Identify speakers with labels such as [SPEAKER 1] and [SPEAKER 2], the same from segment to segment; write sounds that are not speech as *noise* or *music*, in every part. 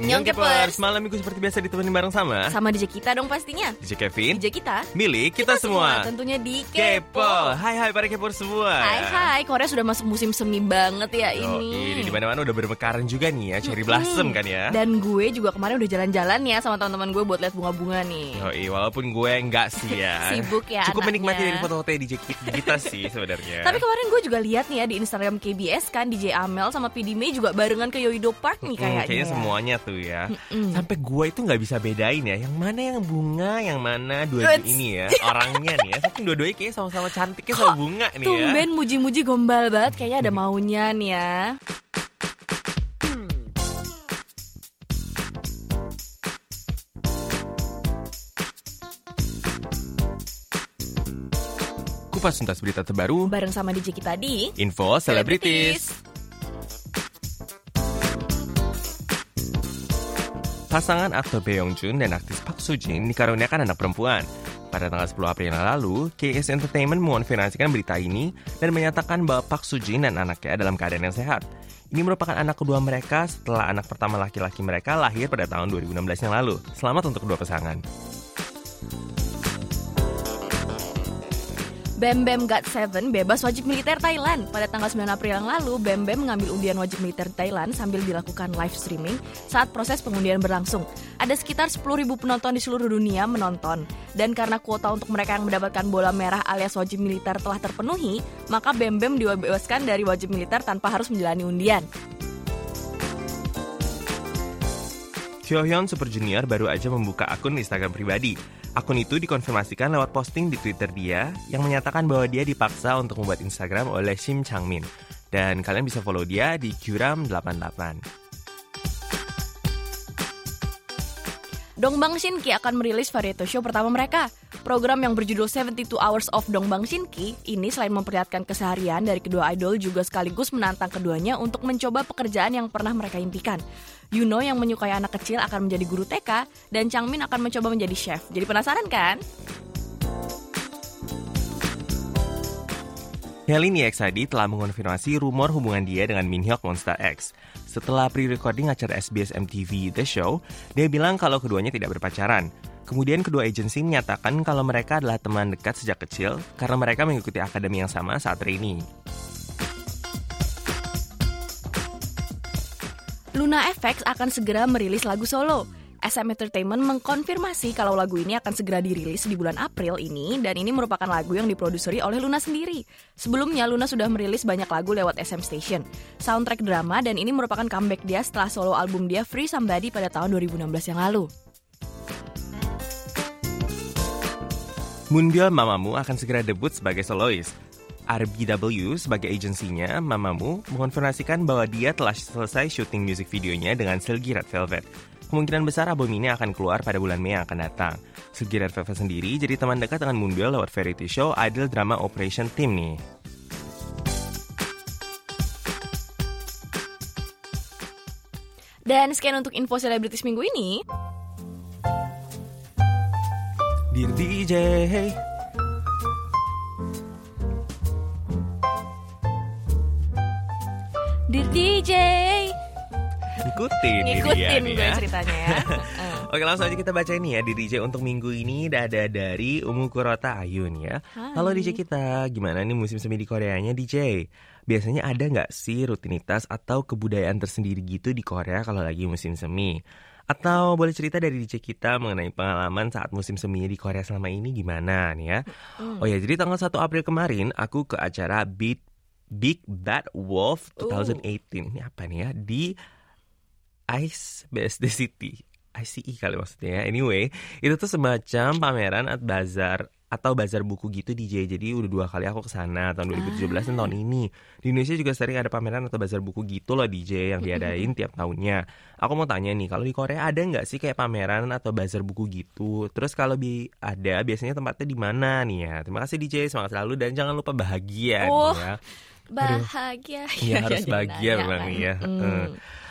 [SPEAKER 1] Annyeong Kepers.
[SPEAKER 2] Malam minggu seperti biasa ditemani bareng sama
[SPEAKER 1] Sama DJ kita dong pastinya.
[SPEAKER 2] DJ Kevin.
[SPEAKER 1] DJ kita.
[SPEAKER 2] Milik kita, semua,
[SPEAKER 1] Tentunya di
[SPEAKER 2] Kepo
[SPEAKER 1] Kepo
[SPEAKER 2] Hai hai para Kepers semua.
[SPEAKER 1] Hai hai. Korea sudah masuk musim semi banget ya
[SPEAKER 2] Yo,
[SPEAKER 1] ini.
[SPEAKER 2] di mana-mana udah bermekaran juga nih ya. Cherry Blossom kan ya.
[SPEAKER 1] Dan gue juga kemarin udah jalan-jalan ya sama teman-teman gue buat lihat bunga-bunga nih.
[SPEAKER 2] Yoi, walaupun gue enggak sih ya. *laughs*
[SPEAKER 1] Sibuk ya
[SPEAKER 2] Cukup
[SPEAKER 1] anaknya.
[SPEAKER 2] menikmati dari foto-foto DJ kita sih sebenarnya.
[SPEAKER 1] Tapi kemarin gue juga lihat nih ya di Instagram KBS kan DJ Amel sama PD May juga barengan ke Yoido Park nih
[SPEAKER 2] Hmm,
[SPEAKER 1] kayaknya.
[SPEAKER 2] kayaknya
[SPEAKER 1] ya.
[SPEAKER 2] semuanya tuh ya.
[SPEAKER 1] Mm-mm.
[SPEAKER 2] Sampai gue itu nggak bisa bedain ya, yang mana yang bunga, yang mana dua ini ya *laughs* orangnya nih ya. Saking dua-duanya kayaknya sama-sama cantiknya
[SPEAKER 1] Kok
[SPEAKER 2] sama bunga nih ya.
[SPEAKER 1] Tumben muji-muji gombal banget kayaknya ada maunya nih ya.
[SPEAKER 2] Kupas tuntas berita terbaru,
[SPEAKER 1] Bareng sama DJ kita di
[SPEAKER 2] info selebritis. Pasangan aktor Bae Jun dan aktris Park Soo Jin dikaruniakan anak perempuan. Pada tanggal 10 April yang lalu, KS Entertainment mengonfirmasikan berita ini dan menyatakan bahwa Park Soo Jin dan anaknya dalam keadaan yang sehat. Ini merupakan anak kedua mereka setelah anak pertama laki-laki mereka lahir pada tahun 2016 yang lalu. Selamat untuk kedua pasangan.
[SPEAKER 1] Bam God 7 bebas wajib militer Thailand. Pada tanggal 9 April yang lalu, Bam mengambil undian wajib militer Thailand sambil dilakukan live streaming saat proses pengundian berlangsung. Ada sekitar 10.000 penonton di seluruh dunia menonton. Dan karena kuota untuk mereka yang mendapatkan bola merah alias wajib militer telah terpenuhi, maka Bam dibebaskan dari wajib militer tanpa harus menjalani undian.
[SPEAKER 2] Hyohyun Super Junior baru aja membuka akun Instagram pribadi. Akun itu dikonfirmasikan lewat posting di Twitter dia yang menyatakan bahwa dia dipaksa untuk membuat Instagram oleh Shim Changmin. Dan kalian bisa follow dia di Curam88.
[SPEAKER 1] Dongbang Shinki akan merilis variety show pertama mereka. Program yang berjudul 72 Hours of Dongbang Shinki ini selain memperlihatkan keseharian dari kedua idol juga sekaligus menantang keduanya untuk mencoba pekerjaan yang pernah mereka impikan. Yuno yang menyukai anak kecil akan menjadi guru TK dan Changmin akan mencoba menjadi chef. Jadi penasaran kan?
[SPEAKER 2] Helini Exadi telah mengonfirmasi rumor hubungan dia dengan Min Hyuk Monster X. Setelah pre-recording acara SBS MTV The Show, dia bilang kalau keduanya tidak berpacaran. Kemudian kedua agensi menyatakan kalau mereka adalah teman dekat sejak kecil karena mereka mengikuti akademi yang sama saat training.
[SPEAKER 1] Luna FX akan segera merilis lagu solo. SM Entertainment mengkonfirmasi kalau lagu ini akan segera dirilis di bulan April ini dan ini merupakan lagu yang diproduseri oleh Luna sendiri. Sebelumnya Luna sudah merilis banyak lagu lewat SM Station, soundtrack drama dan ini merupakan comeback dia setelah solo album dia Free Somebody pada tahun 2016 yang lalu.
[SPEAKER 2] Moonbyul Mamamoo akan segera debut sebagai solois. RBW sebagai agensinya, Mamamoo mengonfirmasikan bahwa dia telah selesai syuting music videonya dengan Selgi Red Velvet. Kemungkinan besar album ini akan keluar pada bulan Mei yang akan datang. Red Velvet sendiri jadi teman dekat dengan Moonbyul lewat variety show Idol Drama Operation Team nih.
[SPEAKER 1] Dan sekian untuk info selebritis minggu ini.
[SPEAKER 2] Dear DJ, hey.
[SPEAKER 1] Dear DJ,
[SPEAKER 2] Ngikutin,
[SPEAKER 1] ngikutin gue
[SPEAKER 2] ya.
[SPEAKER 1] ceritanya ya. *laughs*
[SPEAKER 2] Oke langsung aja kita baca ini ya di DJ untuk minggu ini ada dari Umu Kurota Ayun ya.
[SPEAKER 1] Hai.
[SPEAKER 2] Halo DJ kita, gimana nih musim semi di Koreanya DJ? Biasanya ada nggak sih rutinitas atau kebudayaan tersendiri gitu di Korea kalau lagi musim semi? Atau boleh cerita dari DJ kita mengenai pengalaman saat musim semi di Korea selama ini gimana nih ya? Oh ya, jadi tanggal 1 April kemarin aku ke acara Beat Big Bad Wolf 2018. Ini apa nih ya? Di Ice BSD City. ICE kali maksudnya ya. Anyway, itu tuh semacam pameran at bazar atau bazar buku gitu DJ. Jadi udah dua kali aku ke sana tahun 2017 dan tahun ini. Di Indonesia juga sering ada pameran atau bazar buku gitu loh DJ yang diadain tiap tahunnya. Aku mau tanya nih, kalau di Korea ada nggak sih kayak pameran atau bazar buku gitu? Terus kalau bi ada, biasanya tempatnya di mana nih ya? Terima kasih DJ, semangat selalu dan jangan lupa bahagia
[SPEAKER 1] Oh,
[SPEAKER 2] nih ya.
[SPEAKER 1] Bahagia.
[SPEAKER 2] Iya *laughs* harus
[SPEAKER 1] jadi
[SPEAKER 2] bahagia
[SPEAKER 1] nanya
[SPEAKER 2] memang
[SPEAKER 1] kan.
[SPEAKER 2] ya.
[SPEAKER 1] Mm.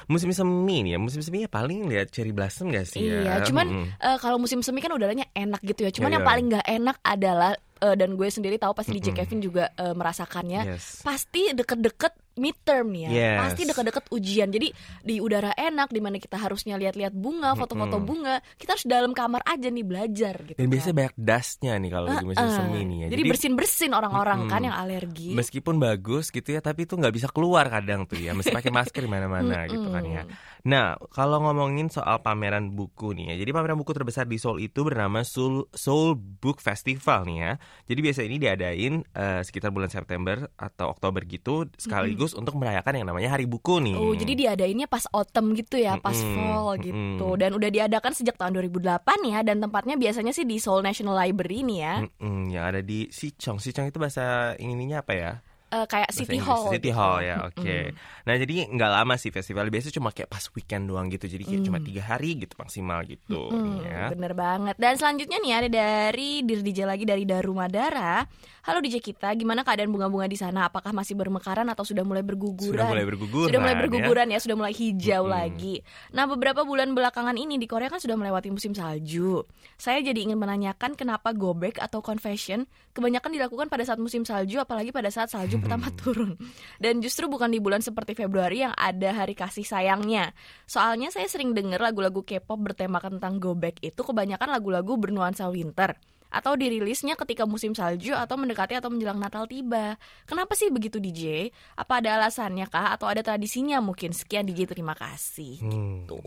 [SPEAKER 2] Musim semi nih ya, musim semi ya paling lihat cherry blossom gak sih ya?
[SPEAKER 1] Iya, cuman
[SPEAKER 2] Mm-mm.
[SPEAKER 1] eh, kalau musim semi kan udaranya enak gitu ya. Cuman
[SPEAKER 2] Iya.
[SPEAKER 1] yang paling nggak enak adalah eh, dan gue sendiri tahu pasti DJ
[SPEAKER 2] Mm-mm.
[SPEAKER 1] Kevin juga eh, merasakannya.
[SPEAKER 2] Yes.
[SPEAKER 1] Pasti deket-deket midterm nih ya,
[SPEAKER 2] Yes.
[SPEAKER 1] pasti deket-deket ujian. Jadi di udara enak, di mana kita harusnya lihat-lihat bunga, foto-foto bunga, kita harus dalam kamar aja nih belajar gitu.
[SPEAKER 2] Dan
[SPEAKER 1] kan.
[SPEAKER 2] biasanya banyak dustnya nih kalau lagi musim
[SPEAKER 1] Eh,
[SPEAKER 2] semi nih ya.
[SPEAKER 1] Jadi, bersin-bersin orang-orang kan yang alergi.
[SPEAKER 2] Meskipun bagus gitu ya, tapi itu nggak bisa keluar kadang tuh ya, mesti pakai masker di mana-mana gitu kan ya. Nah, kalau ngomongin soal pameran buku nih ya, jadi pameran buku terbesar di Seoul itu bernama Seoul, Seoul Book Festival nih ya. Jadi biasa ini diadain eh, sekitar bulan September atau Oktober gitu, sekaligus untuk merayakan yang namanya Hari Buku nih.
[SPEAKER 1] Oh, jadi diadainnya pas autumn gitu ya, pas
[SPEAKER 2] Mm-mm,
[SPEAKER 1] fall
[SPEAKER 2] mm-mm.
[SPEAKER 1] gitu. Dan udah diadakan sejak tahun 2008 ya dan tempatnya biasanya sih di Seoul National Library nih ya.
[SPEAKER 2] Mm-mm, yang ada di Sichong. Sichong itu bahasa ininya apa ya?
[SPEAKER 1] Eh, kayak City
[SPEAKER 2] Inggris.
[SPEAKER 1] Hall.
[SPEAKER 2] City
[SPEAKER 1] gitu.
[SPEAKER 2] Hall ya, oke.
[SPEAKER 1] Mm-mm.
[SPEAKER 2] Nah jadi nggak lama sih festival. Biasanya cuma kayak pas weekend doang gitu. Jadi kayak cuma
[SPEAKER 1] Mm.
[SPEAKER 2] tiga hari gitu maksimal gitu. Nih ya.
[SPEAKER 1] Bener banget. Dan selanjutnya nih ada dari Dir DJ lagi dari Daru Madara. Halo DJ kita, gimana keadaan bunga-bunga di sana? Apakah masih bermekaran atau sudah mulai berguguran?
[SPEAKER 2] Sudah mulai berguguran.
[SPEAKER 1] Sudah mulai
[SPEAKER 2] ya.
[SPEAKER 1] berguguran ya, sudah mulai hijau
[SPEAKER 2] Mm-mm.
[SPEAKER 1] lagi. Nah, beberapa bulan belakangan ini di Korea kan sudah melewati musim salju. Saya jadi ingin menanyakan kenapa go back atau confession kebanyakan dilakukan pada saat musim salju apalagi pada saat salju pertama *laughs* turun. Dan justru bukan di bulan seperti Februari yang ada hari kasih sayangnya. Soalnya saya sering dengar lagu-lagu K-pop bertemakan tentang go back itu kebanyakan lagu-lagu bernuansa winter atau dirilisnya ketika musim salju atau mendekati atau menjelang Natal tiba. Kenapa sih begitu DJ? Apa ada alasannya kah atau ada tradisinya mungkin? Sekian DJ terima kasih.
[SPEAKER 2] Hmm.
[SPEAKER 1] Tuh.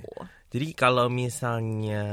[SPEAKER 2] Jadi kalau misalnya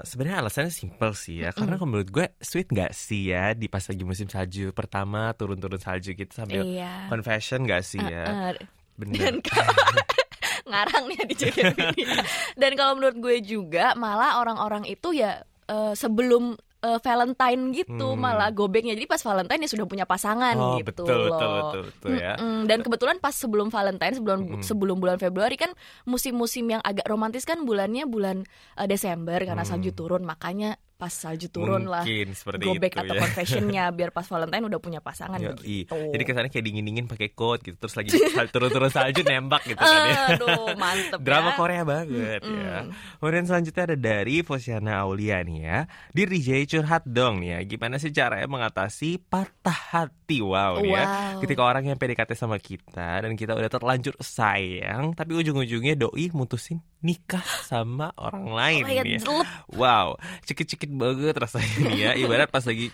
[SPEAKER 2] sebenarnya alasannya simpel sih ya. Karena kalau menurut gue sweet nggak sih ya di pas lagi musim salju pertama turun-turun salju gitu sambil
[SPEAKER 1] Iya.
[SPEAKER 2] confession nggak sih ya?
[SPEAKER 1] Eh,
[SPEAKER 2] Bener.
[SPEAKER 1] dan kalau *laughs* ngarang nih ya. *laughs* Dan kalau menurut gue juga malah orang-orang itu ya eh, sebelum eh, Valentine gitu
[SPEAKER 2] Hmm.
[SPEAKER 1] malah gobeknya jadi pas Valentine ya sudah punya pasangan
[SPEAKER 2] Oh
[SPEAKER 1] gitu
[SPEAKER 2] betul
[SPEAKER 1] loh.
[SPEAKER 2] betul betul betul ya.
[SPEAKER 1] Mm-mm. Dan kebetulan pas sebelum Valentine sebelum
[SPEAKER 2] Mm-mm.
[SPEAKER 1] sebelum bulan Februari kan musim-musim yang agak romantis kan bulannya bulan eh, Desember karena
[SPEAKER 2] Hmm.
[SPEAKER 1] salju turun makanya pas salju turun lah
[SPEAKER 2] Mungkin seperti
[SPEAKER 1] go back
[SPEAKER 2] itu
[SPEAKER 1] atau
[SPEAKER 2] ya.
[SPEAKER 1] confessionnya *laughs* biar pas Valentine udah punya pasangan gitu.
[SPEAKER 2] Jadi kesannya kayak dingin-dingin pakai coat gitu terus lagi turun-turun salju nembak gitu kan ya. *laughs*
[SPEAKER 1] Aduh, mantep *laughs*
[SPEAKER 2] Drama
[SPEAKER 1] ya.
[SPEAKER 2] Korea banget ya.
[SPEAKER 1] Mm-mm.
[SPEAKER 2] Kemudian selanjutnya ada dari Fosiana Aulia nih ya. Di DJ curhat dong nih ya. Gimana sih caranya mengatasi patah hati wow, ya.
[SPEAKER 1] Wow.
[SPEAKER 2] Ketika orang yang PDKT sama kita dan kita udah terlanjur sayang tapi ujung-ujungnya doi mutusin nikah sama orang lain
[SPEAKER 1] Kayak
[SPEAKER 2] nih ya. Wow, cekit-cekit banget rasanya nih ya. Ibarat pas lagi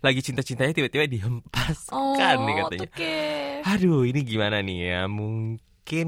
[SPEAKER 2] lagi cinta-cintanya tiba-tiba dihempaskan
[SPEAKER 1] Oh,
[SPEAKER 2] nih katanya.
[SPEAKER 1] oke.
[SPEAKER 2] Aduh, ini gimana nih ya? Mungkin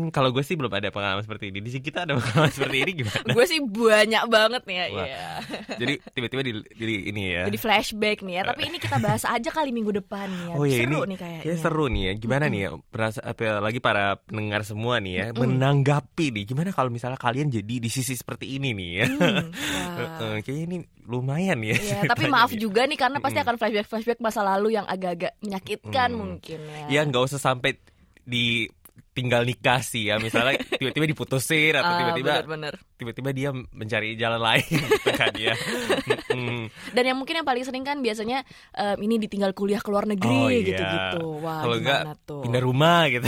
[SPEAKER 2] kalau gue sih belum ada pengalaman seperti ini. Di sini kita ada pengalaman seperti ini gimana? *laughs*
[SPEAKER 1] Gue sih banyak banget nih ya.
[SPEAKER 2] Wah.
[SPEAKER 1] iya. *laughs*
[SPEAKER 2] Jadi tiba-tiba di, di ini ya.
[SPEAKER 1] Jadi flashback nih ya. Tapi ini kita bahas aja kali minggu depan nih ya.
[SPEAKER 2] Oh ya
[SPEAKER 1] Seru
[SPEAKER 2] ini
[SPEAKER 1] nih kayaknya.
[SPEAKER 2] kayaknya seru nih ya. Gimana nih ya? Berasa apa lagi para pendengar semua nih ya menanggapi nih. Gimana kalau misalnya kalian jadi di sisi seperti ini nih ya?
[SPEAKER 1] Hmm, *laughs* wah.
[SPEAKER 2] kayaknya ini lumayan ya.
[SPEAKER 1] Ya, tapi
[SPEAKER 2] ceritanya
[SPEAKER 1] maaf
[SPEAKER 2] nih.
[SPEAKER 1] juga nih karena pasti akan flashback-flashback masa lalu yang agak-agak menyakitkan
[SPEAKER 2] Mm.
[SPEAKER 1] mungkin ya.
[SPEAKER 2] Ya nggak usah sampai di tinggal nikah sih ya misalnya tiba-tiba diputusin atau
[SPEAKER 1] Ah,
[SPEAKER 2] tiba-tiba
[SPEAKER 1] bener-bener.
[SPEAKER 2] tiba-tiba dia mencari jalan lain *laughs* gitu kan ya. Mm-mm.
[SPEAKER 1] Dan yang mungkin yang paling sering kan biasanya em, ini ditinggal kuliah ke luar
[SPEAKER 2] Oh,
[SPEAKER 1] negeri
[SPEAKER 2] iya.
[SPEAKER 1] gitu-gitu. Wah,
[SPEAKER 2] Kalau enggak
[SPEAKER 1] tuh?
[SPEAKER 2] pindah rumah gitu.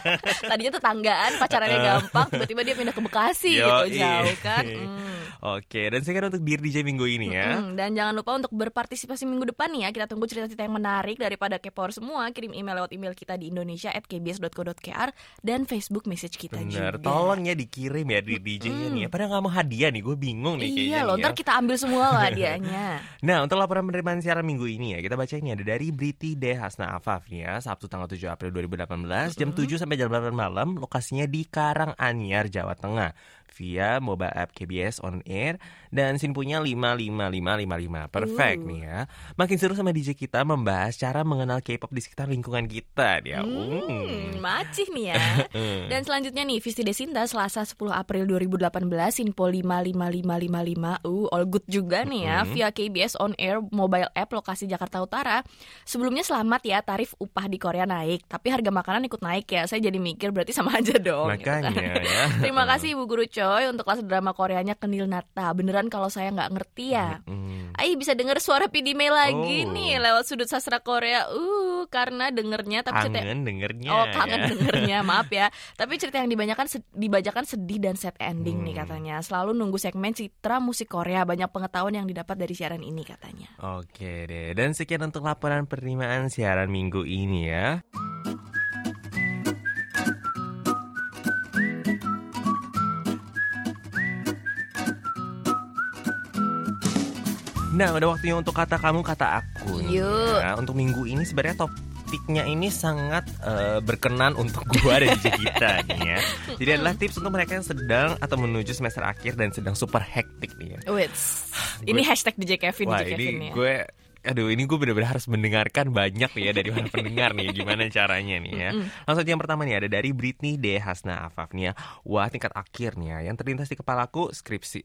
[SPEAKER 2] *laughs*
[SPEAKER 1] Tadinya tetanggaan, pacarannya gampang, tiba-tiba dia pindah ke Bekasi gitu
[SPEAKER 2] Yoi.
[SPEAKER 1] jauh kan. Hmm. *laughs*
[SPEAKER 2] Oke, dan sekarang untuk Dear DJ minggu ini ya.
[SPEAKER 1] Mm, dan jangan lupa untuk berpartisipasi minggu depan nih ya. Kita tunggu cerita-cerita yang menarik daripada Kepor semua. Kirim email lewat email kita di indonesia@kbs.co.kr dan Facebook message kita
[SPEAKER 2] Bener,
[SPEAKER 1] juga.
[SPEAKER 2] tolong ya dikirim ya di DJ-nya nih. ya. Padahal nggak mau hadiah nih, gue bingung nih
[SPEAKER 1] Iya loh, ntar
[SPEAKER 2] ya.
[SPEAKER 1] kita ambil semua lah hadiahnya. *laughs*
[SPEAKER 2] Nah, untuk laporan penerimaan siaran minggu ini ya, kita baca ini ada dari Briti D. Hasna Afaf nih ya, Sabtu tanggal 7 April 2018, jam 7 sampai jam 8 malam, lokasinya di Karanganyar, Jawa Tengah. Via mobile app KBS on air dan sinpunya 55555. Perfect
[SPEAKER 1] Uh.
[SPEAKER 2] nih ya. Makin seru sama DJ kita membahas cara mengenal K-pop di sekitar lingkungan kita dia.
[SPEAKER 1] Hmm, macih nih ya.
[SPEAKER 2] Hmm. *laughs*
[SPEAKER 1] Dan selanjutnya nih, Visti Desinta Selasa 10 April 2018 Info 55555 Uh, all good juga nih ya
[SPEAKER 2] Mm-mm.
[SPEAKER 1] Via KBS On Air Mobile App lokasi Jakarta Utara Sebelumnya selamat ya tarif upah di Korea naik Tapi harga makanan ikut naik ya Saya jadi mikir berarti sama *laughs* aja dong gitu kan.
[SPEAKER 2] Makanya ya.
[SPEAKER 1] Terima kasih Ibu Guru Choi untuk kelas drama Koreanya Kenil Nata Beneran kalau saya nggak ngerti ya
[SPEAKER 2] Hmm.
[SPEAKER 1] Ai bisa denger suara Pidime lagi
[SPEAKER 2] Oh.
[SPEAKER 1] nih lewat sudut sastra Korea. Uh, karena dengernya tapi cerita
[SPEAKER 2] Kangen dengernya.
[SPEAKER 1] Oh kangen
[SPEAKER 2] ya.
[SPEAKER 1] dengernya *laughs* maaf ya Tapi cerita yang dibanyakan sed- dibacakan sedih dan sad ending nih
[SPEAKER 2] Hmm.
[SPEAKER 1] katanya Selalu nunggu segmen Citra Musik Korea Banyak pengetahuan yang didapat dari siaran ini katanya
[SPEAKER 2] Oke deh, dan sekian untuk laporan penerimaan siaran minggu ini ya. Nah, udah waktunya untuk kata kamu, kata aku.
[SPEAKER 1] Yuk.
[SPEAKER 2] ya. untuk minggu ini sebenarnya topiknya ini sangat eh, berkenan untuk *laughs* gua dan DJ kita nih ya. Jadi adalah tips untuk mereka yang sedang atau menuju semester akhir dan sedang super hektik nih ya.
[SPEAKER 1] Wits. *sighs* Ini hashtag DJ Kevin,
[SPEAKER 2] Wah,
[SPEAKER 1] DJ
[SPEAKER 2] ini
[SPEAKER 1] Kevin ya.
[SPEAKER 2] gue Aduh ini gue bener-bener harus mendengarkan banyak nih ya dari para pendengar nih Gimana caranya nih ya Langsung aja yang pertama nih ada dari Britney D. Hasna Afaf nih ya Wah tingkat akhir nih ya Yang terlintas di kepalaku skripsi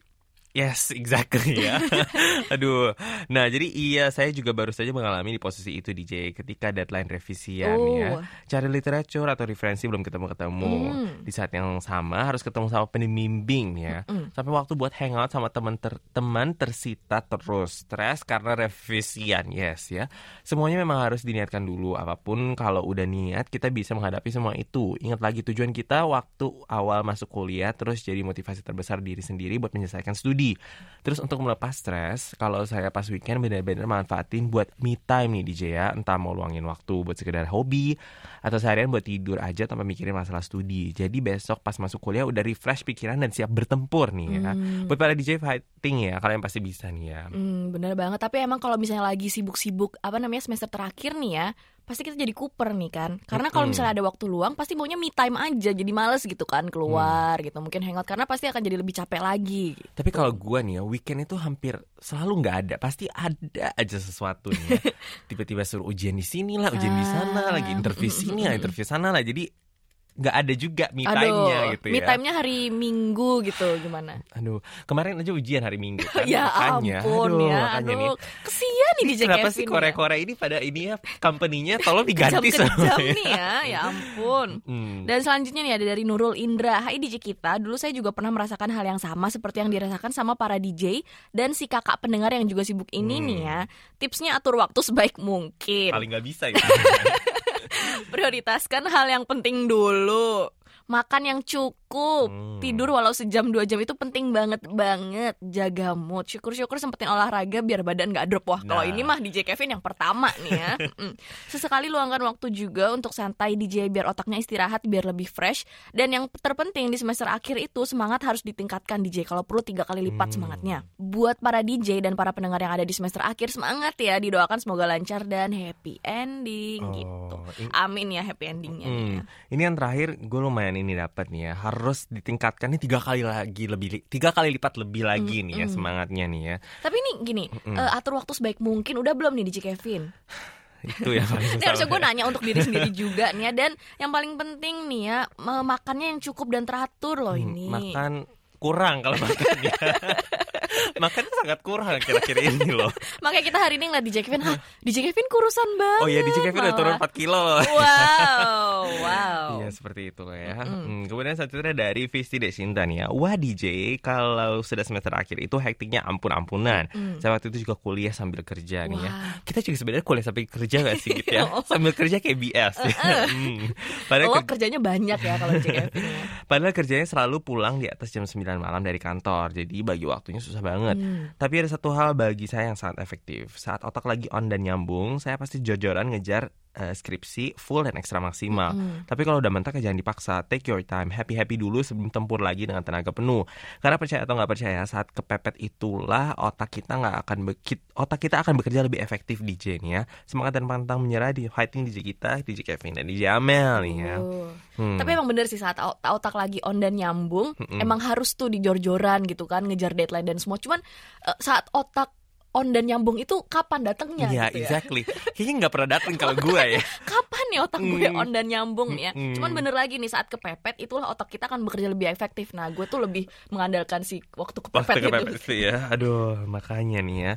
[SPEAKER 2] Yes, exactly ya. *laughs* Aduh. Nah, jadi iya saya juga baru saja mengalami di posisi itu DJ ketika deadline revisian ya.
[SPEAKER 1] Oh.
[SPEAKER 2] Cari literatur atau referensi belum ketemu-ketemu.
[SPEAKER 1] Hmm.
[SPEAKER 2] Di saat yang sama harus ketemu sama pembimbing ya. Sampai waktu buat hangout sama teman ter teman tersita terus. Stres karena revisian. Yes ya. Semuanya memang harus diniatkan dulu. Apa pun kalau udah niat kita bisa menghadapi semua itu. Ingat lagi tujuan kita waktu awal masuk kuliah terus jadi motivasi terbesar diri sendiri buat menyelesaikan studi. Terus untuk melepas stres, kalau saya pas weekend benar-benar manfaatin buat me time nih DJ ya. Entah mau luangin waktu buat sekedar hobi atau seharian buat tidur aja tanpa mikirin masalah studi. Jadi besok pas masuk kuliah udah refresh pikiran dan siap bertempur nih ya. Buat para DJ fighting ya, kalian pasti bisa nih ya.
[SPEAKER 1] Hmm, bener banget. Tapi emang kalau misalnya lagi sibuk-sibuk, apa namanya semester terakhir nih ya, pasti kita jadi kuper nih kan. Karena kalau misalnya ada waktu luang, pasti maunya me time aja. Jadi males gitu kan keluar gitu. Mungkin hangout karena pasti akan jadi lebih capek lagi. gitu.
[SPEAKER 2] Tapi kalau gua nih ya, weekend itu hampir selalu nggak ada. Pasti ada aja sesuatu nih. ya. *laughs* Tiba-tiba suruh ujian di sini lah, ujian di sana,
[SPEAKER 1] Ah,
[SPEAKER 2] lagi interview sini lah, interview sana lah. Jadi nggak ada juga me time-nya gitu ya.
[SPEAKER 1] me time-nya hari Minggu gitu gimana?
[SPEAKER 2] Aduh, kemarin aja ujian hari Minggu kan. *laughs*
[SPEAKER 1] ya
[SPEAKER 2] makanya.
[SPEAKER 1] ampun
[SPEAKER 2] Aduh,
[SPEAKER 1] ya.
[SPEAKER 2] makanya nih.
[SPEAKER 1] Aduh, kesian nih DJ
[SPEAKER 2] Kenapa
[SPEAKER 1] Kevin
[SPEAKER 2] sih
[SPEAKER 1] ya.
[SPEAKER 2] Korea-Korea ini pada ini ya company-nya tolong diganti
[SPEAKER 1] Kejam-kejam
[SPEAKER 2] semuanya.
[SPEAKER 1] nih ya, ya *laughs* ampun.
[SPEAKER 2] Hmm.
[SPEAKER 1] Dan selanjutnya nih ada dari Nurul Indra. Hai DJ kita, dulu saya juga pernah merasakan hal yang sama seperti yang dirasakan sama para DJ dan si kakak pendengar yang juga sibuk ini
[SPEAKER 2] Hmm.
[SPEAKER 1] nih ya. Tipsnya atur waktu sebaik mungkin.
[SPEAKER 2] Paling nggak bisa gitu. *laughs*
[SPEAKER 1] Prioritaskan hal yang penting dulu. Makan yang cukup,
[SPEAKER 2] Hmm.
[SPEAKER 1] tidur walau sejam dua jam itu penting banget banget. Jaga mood, syukur-syukur sempetin olahraga biar badan nggak drop. Wah, kalau
[SPEAKER 2] Nah.
[SPEAKER 1] ini mah DJ Kevin yang pertama nih ya. *laughs* Sesekali luangkan waktu juga untuk santai DJ biar otaknya istirahat biar lebih fresh. Dan yang terpenting di semester akhir itu semangat harus ditingkatkan DJ. Kalau perlu tiga kali lipat
[SPEAKER 2] Hmm.
[SPEAKER 1] semangatnya. Buat para DJ dan para pendengar yang ada di semester akhir semangat ya. Didoakan semoga lancar dan happy ending gitu.
[SPEAKER 2] Oh, in-
[SPEAKER 1] Amin ya happy endingnya.
[SPEAKER 2] Hmm,
[SPEAKER 1] ya.
[SPEAKER 2] ini yang terakhir gue lumayan ini dapat nih ya harus ditingkatkan nih tiga kali lagi lebih tiga kali lipat lebih lagi nih ya
[SPEAKER 1] Mm-mm.
[SPEAKER 2] semangatnya nih ya
[SPEAKER 1] Tapi ini gini, eh, atur waktu sebaik mungkin. Udah belum nih DJ Kevin? *sighs*
[SPEAKER 2] itu ya paling *laughs*
[SPEAKER 1] Ini
[SPEAKER 2] susah
[SPEAKER 1] harusnya gue nanya untuk diri sendiri *laughs* juga nih ya. Dan yang paling penting nih ya, makannya yang cukup dan teratur loh
[SPEAKER 2] Hmm,
[SPEAKER 1] ini.
[SPEAKER 2] makan kurang kalau makannya *laughs* makannya sangat kurang kira-kira ini loh *laughs*
[SPEAKER 1] Makanya kita hari ini ngeliat DJ Kevin, hah DJ Kevin kurusan banget.
[SPEAKER 2] oh ya DJ Kevin udah turun
[SPEAKER 1] malah.
[SPEAKER 2] 4 kilo
[SPEAKER 1] Wow, *laughs* wow.
[SPEAKER 2] Iya seperti itu lah ya. Hmm, kemudian selanjutnya dari Visti Desinta nih ya. Wah DJ kalau sudah semester akhir itu hektiknya ampun-ampunan. Saya waktu itu juga kuliah sambil kerja nih ya. Kita juga sebenarnya kuliah sambil kerja gak sih gitu ya? *laughs*
[SPEAKER 1] Oh.
[SPEAKER 2] sambil kerja kayak BS. ya. Hmm. Padahal, ker-
[SPEAKER 1] kerjanya banyak ya kalau DJ Kevin ya.
[SPEAKER 2] padahal kerjanya selalu pulang di atas jam 9 malam dari kantor. Jadi bagi waktunya susah banget.
[SPEAKER 1] Hmm.
[SPEAKER 2] Tapi ada satu hal bagi saya yang sangat efektif. Saat otak lagi on dan nyambung, saya pasti jor-joran ngejar eh, skripsi full dan ekstra maksimal.
[SPEAKER 1] Mm-mm.
[SPEAKER 2] Tapi kalau udah mentok ya jangan dipaksa. Take your time, happy happy dulu sebelum tempur lagi dengan tenaga penuh. Karena percaya atau nggak percaya, saat kepepet itulah otak kita nggak akan bekit, otak kita akan bekerja lebih efektif DJ nih ya. Semangat dan pantang menyerah di fighting DJ kita, DJ Kevin dan DJ Amel nih ya. Hmm.
[SPEAKER 1] Tapi emang bener sih saat ot- otak lagi on dan nyambung,
[SPEAKER 2] Mm-mm.
[SPEAKER 1] emang harus tuh dijor-joran gitu kan, ngejar deadline dan semua. Cuman eh, saat otak on dan nyambung itu kapan datangnya
[SPEAKER 2] Iya,
[SPEAKER 1] gitu ya?
[SPEAKER 2] exactly. Kayaknya nggak pernah datang kalau gue ya. *laughs*
[SPEAKER 1] Kapan nih otak gue
[SPEAKER 2] Mm.
[SPEAKER 1] on dan nyambung ya?
[SPEAKER 2] Mm-mm.
[SPEAKER 1] Cuman bener lagi nih saat kepepet itulah otak kita akan bekerja lebih efektif. Nah, gue tuh lebih mengandalkan si waktu kepepet
[SPEAKER 2] Waktu
[SPEAKER 1] itu.
[SPEAKER 2] kepepet itu ya. Aduh, makanya nih ya.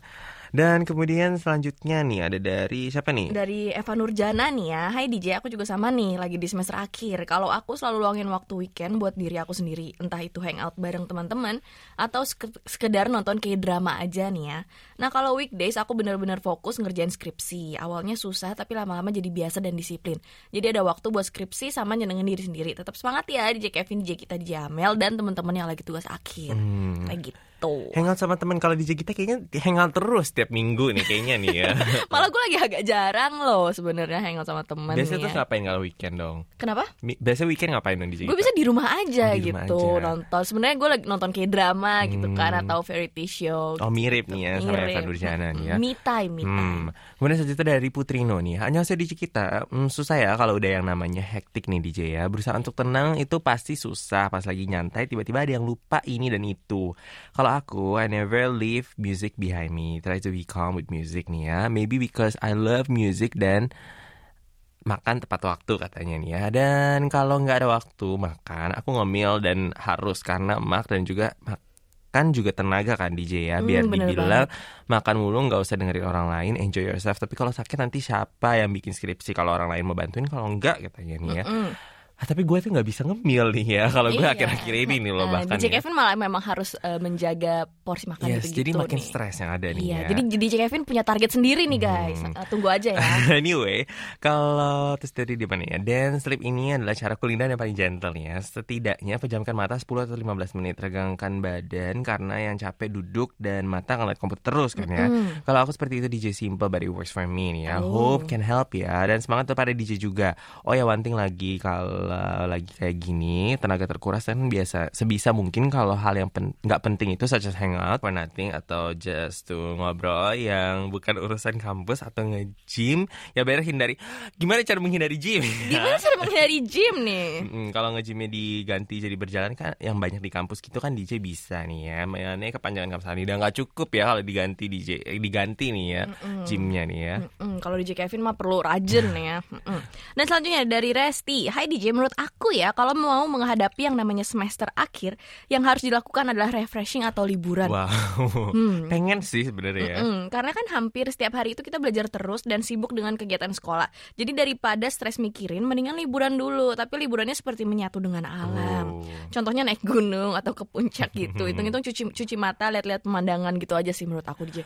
[SPEAKER 2] Dan kemudian selanjutnya nih ada dari siapa nih?
[SPEAKER 1] Dari Eva Nurjana nih ya. Hai DJ, aku juga sama nih Lagi di semester akhir. Kalau aku selalu luangin waktu weekend Buat diri aku sendiri Entah itu hangout bareng teman-teman Atau sek- sekedar nonton kayak drama aja nih ya. Nah kalau weekdays aku bener-bener fokus ngerjain skripsi. Awalnya susah tapi lama-lama jadi biasa dan disiplin. Jadi ada waktu buat skripsi sama nyenengin diri sendiri. Tetap semangat ya DJ Kevin, DJ kita, DJ Amel Dan teman-teman yang lagi tugas akhir.
[SPEAKER 2] Hmm.
[SPEAKER 1] Kayak gitu gitu.
[SPEAKER 2] Hangout sama teman kalau DJ kita kayaknya hangout terus tiap minggu nih kayaknya nih ya. *laughs*
[SPEAKER 1] Malah gue lagi agak jarang loh sebenarnya hangout sama temen
[SPEAKER 2] Biasanya
[SPEAKER 1] nih
[SPEAKER 2] tuh
[SPEAKER 1] ya.
[SPEAKER 2] ngapain kalau weekend dong?
[SPEAKER 1] Kenapa?
[SPEAKER 2] Biasanya weekend ngapain dong DJ
[SPEAKER 1] Gue bisa di rumah aja
[SPEAKER 2] Oh, di rumah
[SPEAKER 1] gitu
[SPEAKER 2] aja.
[SPEAKER 1] nonton. Sebenarnya gue lagi nonton kayak drama gitu kan
[SPEAKER 2] Hmm.
[SPEAKER 1] atau variety show.
[SPEAKER 2] Oh mirip nih ya sama
[SPEAKER 1] Mirip.
[SPEAKER 2] Evan Durjana nih ya.
[SPEAKER 1] Me time, me time.
[SPEAKER 2] Hmm. Kemudian selanjutnya dari Putrino nih Hanya saya DJ kita hmm, Susah ya kalau udah yang namanya hektik nih DJ ya Berusaha untuk tenang itu pasti susah Pas lagi nyantai tiba-tiba ada yang lupa ini dan itu Kalau aku I never leave music behind me. Try to be calm with music nih ya. Maybe because I love music dan makan tepat waktu katanya nih ya. Dan kalau nggak ada waktu makan aku ngemil dan harus karena mak dan juga makan juga tenaga kan DJ ya.
[SPEAKER 1] Hmm,
[SPEAKER 2] biar
[SPEAKER 1] bener
[SPEAKER 2] dibilang makan mulu nggak usah dengerin orang lain enjoy yourself. Tapi kalau sakit nanti siapa yang bikin skripsi? Kalau orang lain mau bantuin kalau enggak katanya nih ya.
[SPEAKER 1] Mm.
[SPEAKER 2] Ah, tapi gue tuh nggak bisa ngemil nih ya kalau gue
[SPEAKER 1] Iya.
[SPEAKER 2] akhir-akhir ini nih loh
[SPEAKER 1] Nah,
[SPEAKER 2] bahkan
[SPEAKER 1] DJ
[SPEAKER 2] ya
[SPEAKER 1] Kevin malah memang harus eh, menjaga porsi makan
[SPEAKER 2] yes,
[SPEAKER 1] gitu-gitu
[SPEAKER 2] jadi makin
[SPEAKER 1] nih.
[SPEAKER 2] stres yang ada nih
[SPEAKER 1] Iya,
[SPEAKER 2] ya
[SPEAKER 1] jadi DJ Kevin punya target sendiri nih guys.
[SPEAKER 2] Hmm.
[SPEAKER 1] Eh, tunggu aja ya. *laughs*
[SPEAKER 2] anyway, kalau terus tadi di mana ya? Dance sleep ini adalah cara kuliner yang paling gentle nih ya. Setidaknya pejamkan mata 10 atau 15 menit, regangkan badan karena yang capek duduk dan mata ngeliat komputer terus kan ya.
[SPEAKER 1] Mm.
[SPEAKER 2] Kalau aku seperti itu DJ simple but it works for me nih ya.
[SPEAKER 1] Oh.
[SPEAKER 2] Hope can help ya. Dan semangat tuh pada DJ juga. Oh ya one thing lagi kalau lagi kayak gini tenaga terkuras kan biasa sebisa mungkin kalau hal yang pen- nggak penting itu such as hangout for nothing atau just to ngobrol yang bukan urusan kampus atau nge-gym ya better hindari. Gimana cara menghindari gym?
[SPEAKER 1] Gimana cara menghindari gym nih?
[SPEAKER 2] Mm, kalau nge-gymnya diganti jadi berjalan kan yang banyak di kampus gitu kan DJ bisa nih ya. Mainnya kepanjangan kampus udah nggak cukup ya kalau diganti DJ eh, diganti nih ya gymnya nih ya.
[SPEAKER 1] Mm-mm, kalau DJ Kevin mah perlu rajin nih ya. Mm-mm. Dan selanjutnya dari Resti, Hai DJ, menurut aku ya kalau mau menghadapi yang namanya semester akhir, yang harus dilakukan adalah refreshing atau liburan.
[SPEAKER 2] Wow,
[SPEAKER 1] Hmm.
[SPEAKER 2] pengen sih sebenarnya ya.
[SPEAKER 1] Mm-mm, karena kan hampir setiap hari itu kita belajar terus dan sibuk dengan kegiatan sekolah. Jadi daripada stres mikirin, mendingan liburan dulu. Tapi liburannya seperti menyatu dengan alam.
[SPEAKER 2] Oh.
[SPEAKER 1] Contohnya naik gunung atau ke puncak gitu. *laughs* Hitung-hitung cuci cuci mata, lihat-lihat pemandangan gitu aja sih menurut aku DJ.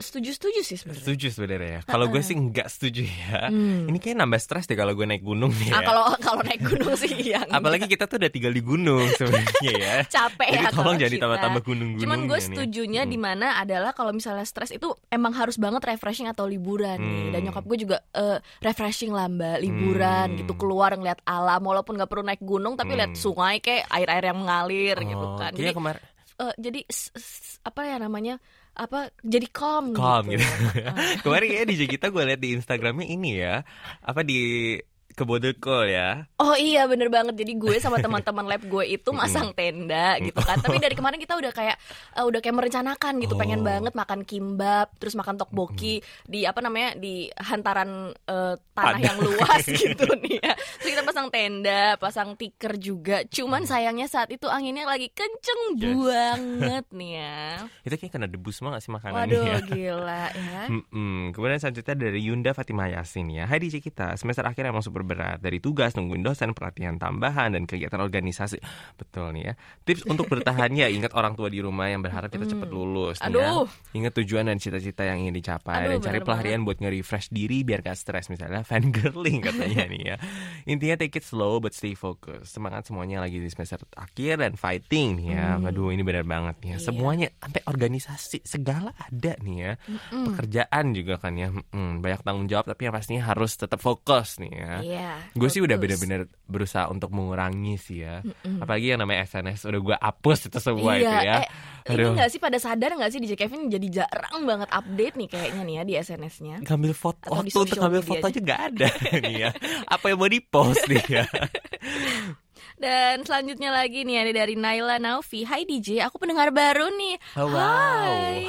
[SPEAKER 1] Setuju-setuju sih sebenarnya.
[SPEAKER 2] Setuju sebenarnya ya. Kalau gue sih nggak setuju ya.
[SPEAKER 1] Hmm.
[SPEAKER 2] Ini kayak nambah stres deh kalau gue naik gunung nih
[SPEAKER 1] Ah
[SPEAKER 2] ya.
[SPEAKER 1] kalau kalau naik gunung sih iya.
[SPEAKER 2] Apalagi kita tuh udah tinggal di gunung sebenarnya ya. *laughs*
[SPEAKER 1] capek
[SPEAKER 2] Jadi
[SPEAKER 1] ya
[SPEAKER 2] tolong
[SPEAKER 1] kita.
[SPEAKER 2] ditambah-tambah gunung-gunungnya
[SPEAKER 1] Cuman gue
[SPEAKER 2] nih.
[SPEAKER 1] setujunya
[SPEAKER 2] Hmm.
[SPEAKER 1] di mana adalah kalau misalnya stres itu emang harus banget refreshing atau liburan nih.
[SPEAKER 2] Hmm.
[SPEAKER 1] Dan nyokap gue juga eh, refreshing lah mbak, liburan
[SPEAKER 2] Hmm.
[SPEAKER 1] gitu keluar ngeliat alam walaupun nggak perlu naik gunung tapi
[SPEAKER 2] Hmm.
[SPEAKER 1] lihat sungai kayak air-air yang mengalir gitu
[SPEAKER 2] Oh,
[SPEAKER 1] kan. Jadi
[SPEAKER 2] kemarin
[SPEAKER 1] eh, jadi s- s- apa ya namanya apa jadi calm,
[SPEAKER 2] calm gitu.
[SPEAKER 1] Ah. *laughs*
[SPEAKER 2] kemarin kayak DJ kita gue lihat di Instagramnya ini ya. Apa di Kebodeko ya.
[SPEAKER 1] Oh iya bener banget Jadi gue sama *laughs* teman-teman lab gue itu masang tenda gitu kan Tapi dari kemarin kita udah kayak eh, Udah kayak merencanakan gitu Pengen
[SPEAKER 2] Oh.
[SPEAKER 1] banget makan kimbab Terus makan tteokbokki Di apa namanya Di hantaran eh, tanah
[SPEAKER 2] Padang.
[SPEAKER 1] yang luas *laughs* gitu nih ya Terus kita pasang tenda Pasang tikar juga Cuman sayangnya saat itu anginnya lagi kenceng
[SPEAKER 2] Yes.
[SPEAKER 1] banget nih ya *laughs*
[SPEAKER 2] Itu kayak kena debu semua gak sih makanannya
[SPEAKER 1] Waduh
[SPEAKER 2] ya?
[SPEAKER 1] gila ya
[SPEAKER 2] Mm-mm. Kemudian selanjutnya dari Yunda Fatimah Yasin ya Hai DJ kita, semester akhir emang super berat. Dari tugas, nungguin dosen, pelatihan tambahan Dan kegiatan organisasi. Betul nih ya. Tips untuk bertahan ya. Ingat orang tua di rumah yang berharap kita cepat lulus nih ya.
[SPEAKER 1] Aduh.
[SPEAKER 2] Ingat tujuan dan cita-cita yang ingin dicapai.
[SPEAKER 1] Aduh,
[SPEAKER 2] Dan cari pelarian buat nge-refresh diri Biar gak stres. Misalnya fangirling katanya nih ya. Intinya take it slow but stay focused. Semangat semuanya lagi di semester akhir Dan fighting nih ya. Aduh ini benar banget nih ya.
[SPEAKER 1] Iya.
[SPEAKER 2] Semuanya sampai organisasi Segala ada nih ya. Pekerjaan juga kan ya. Mm, banyak tanggung jawab tapi yang pastinya harus tetap fokus nih ya.
[SPEAKER 1] Iya
[SPEAKER 2] gue sih udah bener-bener berusaha untuk mengurangi sih ya apalagi yang namanya SNS udah gue hapus itu semua
[SPEAKER 1] iya,
[SPEAKER 2] itu ya
[SPEAKER 1] eh, ini
[SPEAKER 2] Aduh.
[SPEAKER 1] gak sih pada sadar gak sih DJ Kevin jadi jarang banget update nih kayaknya nih ya di SNS-nya.
[SPEAKER 2] ngambil foto
[SPEAKER 1] Atau
[SPEAKER 2] waktu untuk ngambil foto
[SPEAKER 1] aja.
[SPEAKER 2] aja nggak ada *laughs* nih ya apa yang mau di post nih ya *laughs*
[SPEAKER 1] Dan selanjutnya lagi nih ada dari Naila Naufi. Hai DJ, aku pendengar baru nih.
[SPEAKER 2] Oh, wow.
[SPEAKER 1] Hai.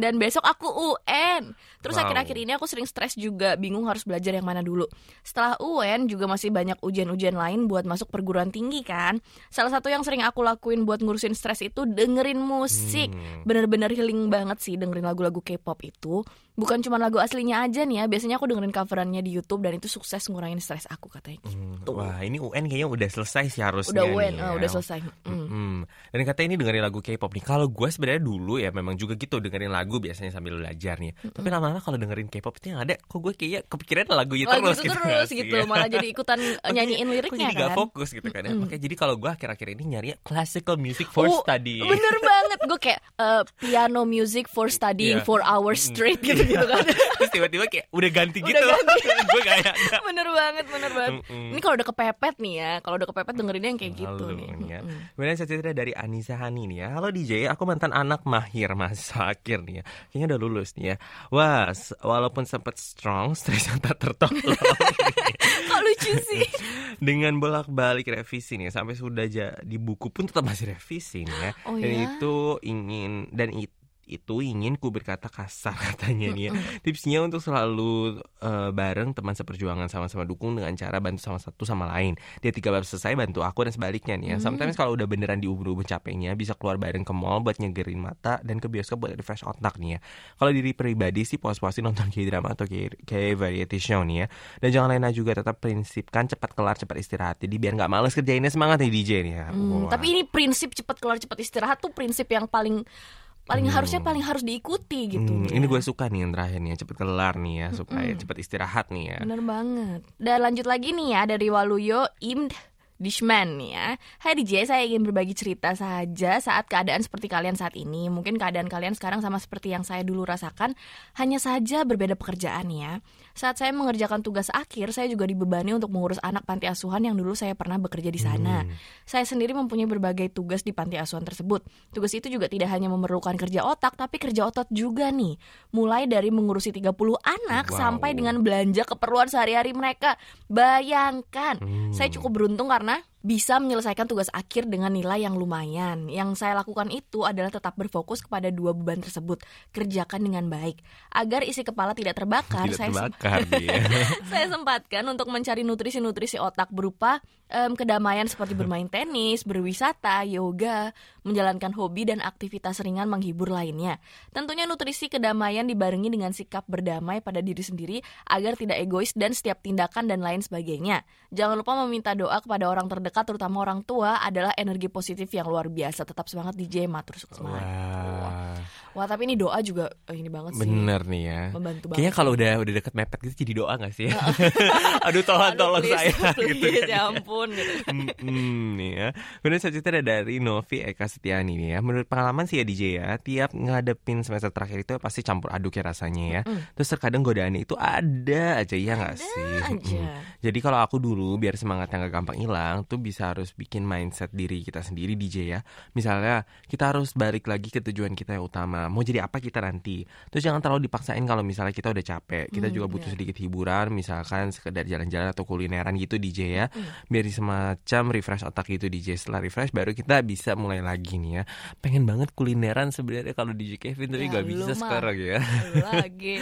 [SPEAKER 1] Dan besok aku UN. Terus
[SPEAKER 2] Wow.
[SPEAKER 1] akhir-akhir ini aku sering stres juga, bingung harus belajar yang mana dulu. Setelah UN juga masih banyak ujian-ujian lain buat masuk perguruan tinggi kan. Salah satu yang sering aku lakuin buat ngurusin stres itu dengerin musik.
[SPEAKER 2] Hmm.
[SPEAKER 1] Bener-bener healing banget sih dengerin lagu-lagu K-pop itu. Bukan cuma lagu aslinya aja nih ya, biasanya aku dengerin coverannya di YouTube dan itu sukses ngurangin stres aku katanya gitu.
[SPEAKER 2] Wah ini UN kayaknya udah selesai sih harusnya
[SPEAKER 1] Udah win,
[SPEAKER 2] nih ya.
[SPEAKER 1] udah selesai. Mm.
[SPEAKER 2] Hmm. Dan katanya ini dengerin lagu K-pop nih. Kalau gue sebenarnya dulu ya memang juga gitu dengerin lagu biasanya sambil belajar nih. Tapi lama-lama kalau dengerin K-pop itu yang ada, kok gue kayak kepikiran lagu itu
[SPEAKER 1] Lagu
[SPEAKER 2] terus
[SPEAKER 1] itu
[SPEAKER 2] gitu.
[SPEAKER 1] terus gitu,
[SPEAKER 2] ya?
[SPEAKER 1] malah jadi ikutan *laughs* nyanyiin
[SPEAKER 2] kok
[SPEAKER 1] liriknya
[SPEAKER 2] jadi gak
[SPEAKER 1] kan.
[SPEAKER 2] fokus gitu kan ya. Makanya jadi kalau gue akhir-akhir ini nyarinya classical music for
[SPEAKER 1] Oh,
[SPEAKER 2] study.
[SPEAKER 1] Bener banget, gue kayak eh, piano music for studying
[SPEAKER 2] Iya.
[SPEAKER 1] for hours straight gitu-gitu kan. *laughs*
[SPEAKER 2] Terus tiba-tiba kayak udah ganti
[SPEAKER 1] Udah
[SPEAKER 2] gitu. *laughs* gue gak ada.
[SPEAKER 1] bener banget, bener banget.
[SPEAKER 2] Mm-mm.
[SPEAKER 1] Ini kalau udah kepepet nih ya, kalau udah kepepet dengerinnya yang kayak gitu
[SPEAKER 2] Lalu
[SPEAKER 1] nih.
[SPEAKER 2] nih ya. Kemudian saya cerita dari Anissa Hani nih ya. Halo DJ, aku mantan anak mahir masa akhir nih ya. Kayaknya udah lulus nih ya. Wah, s- walaupun sempat strong, *laughs* stres yang tak tertolong. *laughs*
[SPEAKER 1] Kok lucu sih? *laughs*
[SPEAKER 2] Dengan bolak-balik revisi nih sampai sudah jadi buku pun tetap masih revisi nih ya.
[SPEAKER 1] Oh
[SPEAKER 2] dan
[SPEAKER 1] ya?
[SPEAKER 2] itu ingin dan it- itu ingin ku berkata kasar *laughs* katanya nih ya. Tipsnya untuk selalu eh, bareng teman seperjuangan sama-sama dukung dengan cara bantu sama satu sama lain. Dia tiga bab selesai bantu aku dan sebaliknya nih ya.
[SPEAKER 1] Hmm.
[SPEAKER 2] Sometimes kalau udah beneran diubur-ubur capeknya bisa keluar bareng ke mall buat nyegerin mata dan ke bioskop buat refresh otak nih ya. Kalau diri pribadi sih puas-puasin nonton K-drama atau K- K-variety show nih ya. Dan jangan lena juga tetap prinsipkan cepat kelar cepat istirahat. Jadi biar nggak males kerjainnya semangat nih DJ nih ya.
[SPEAKER 1] Hmm, tapi ini prinsip cepat keluar cepat istirahat tuh prinsip yang paling paling harusnya paling harus diikuti gitu.
[SPEAKER 2] Hmm,
[SPEAKER 1] ya.
[SPEAKER 2] ini gue suka nih yang terakhir nih cepet kelar nih ya supaya cepet istirahat nih ya.
[SPEAKER 1] Bener banget. Dan lanjut lagi nih ya dari Waluyo Imd Dishman nih ya. Hai DJ, saya ingin berbagi cerita saja saat keadaan seperti kalian saat ini. Mungkin keadaan kalian sekarang sama seperti yang saya dulu rasakan, hanya saja berbeda pekerjaan ya. Saat saya mengerjakan tugas akhir, saya juga dibebani untuk mengurus anak panti asuhan yang dulu saya pernah bekerja di sana. Saya sendiri mempunyai berbagai tugas di panti asuhan tersebut. Tugas itu juga tidak hanya memerlukan kerja otak, tapi kerja otot juga nih. Mulai dari mengurusi 30 anak
[SPEAKER 2] Wow.
[SPEAKER 1] sampai dengan belanja keperluan sehari-hari mereka. Bayangkan,
[SPEAKER 2] Hmm.
[SPEAKER 1] saya cukup beruntung karena bisa menyelesaikan tugas akhir dengan nilai yang lumayan. Yang saya lakukan itu adalah tetap berfokus kepada dua beban tersebut, kerjakan dengan baik. Agar isi kepala tidak terbakar,
[SPEAKER 2] Tidak
[SPEAKER 1] saya
[SPEAKER 2] terbakar dia. *laughs*
[SPEAKER 1] saya sempatkan untuk mencari nutrisi-nutrisi otak berupa em, kedamaian seperti bermain tenis, berwisata, yoga, menjalankan hobi dan aktivitas ringan menghibur lainnya. Tentunya nutrisi kedamaian dibarengi dengan sikap berdamai pada diri sendiri agar tidak egois dan setiap tindakan dan lain sebagainya. Jangan lupa meminta doa kepada orang terdekat terutama orang tua adalah energi positif yang luar biasa. Tetap semangat DJ Matur sukses semangat.
[SPEAKER 2] Wah,
[SPEAKER 1] tapi ini doa juga eh, ini banget sih.
[SPEAKER 2] bener nih ya.
[SPEAKER 1] Membantu banget.
[SPEAKER 2] Kayaknya kalau udah udah deket mepet gitu jadi doa gak sih? *laughs* Aduh tolong
[SPEAKER 1] Aduh,
[SPEAKER 2] tolong
[SPEAKER 1] please,
[SPEAKER 2] saya
[SPEAKER 1] please,
[SPEAKER 2] gitu kan.
[SPEAKER 1] ya ampun gitu. *laughs*
[SPEAKER 2] Hmm, nih ya. Kemudian selanjutnya dari Novi Eka Setiani nih ya. Menurut pengalaman sih ya DJ ya, tiap ngadepin semester terakhir itu pasti campur aduk ya rasanya ya. Terus terkadang godaannya itu ada aja ya nggak sih?
[SPEAKER 1] aja.
[SPEAKER 2] Mm-mm. Jadi kalau aku dulu biar semangatnya nggak gampang hilang, tuh bisa harus bikin mindset diri kita sendiri DJ ya. Misalnya kita harus balik lagi ke tujuan kita yang utama. Mau jadi apa kita nanti. Terus jangan terlalu dipaksain kalau misalnya kita udah capek. Kita
[SPEAKER 1] Hmm,
[SPEAKER 2] juga butuh
[SPEAKER 1] iya.
[SPEAKER 2] sedikit hiburan, misalkan sekedar jalan-jalan atau kulineran gitu DJ ya.
[SPEAKER 1] Hmm.
[SPEAKER 2] Biar semacam refresh otak gitu DJ. Setelah refresh baru kita bisa mulai lagi nih ya. Pengen banget kulineran sebenarnya kalau DJ Kevin tapi
[SPEAKER 1] Ya, lu
[SPEAKER 2] bisa
[SPEAKER 1] mah.
[SPEAKER 2] sekarang ya.
[SPEAKER 1] lagi.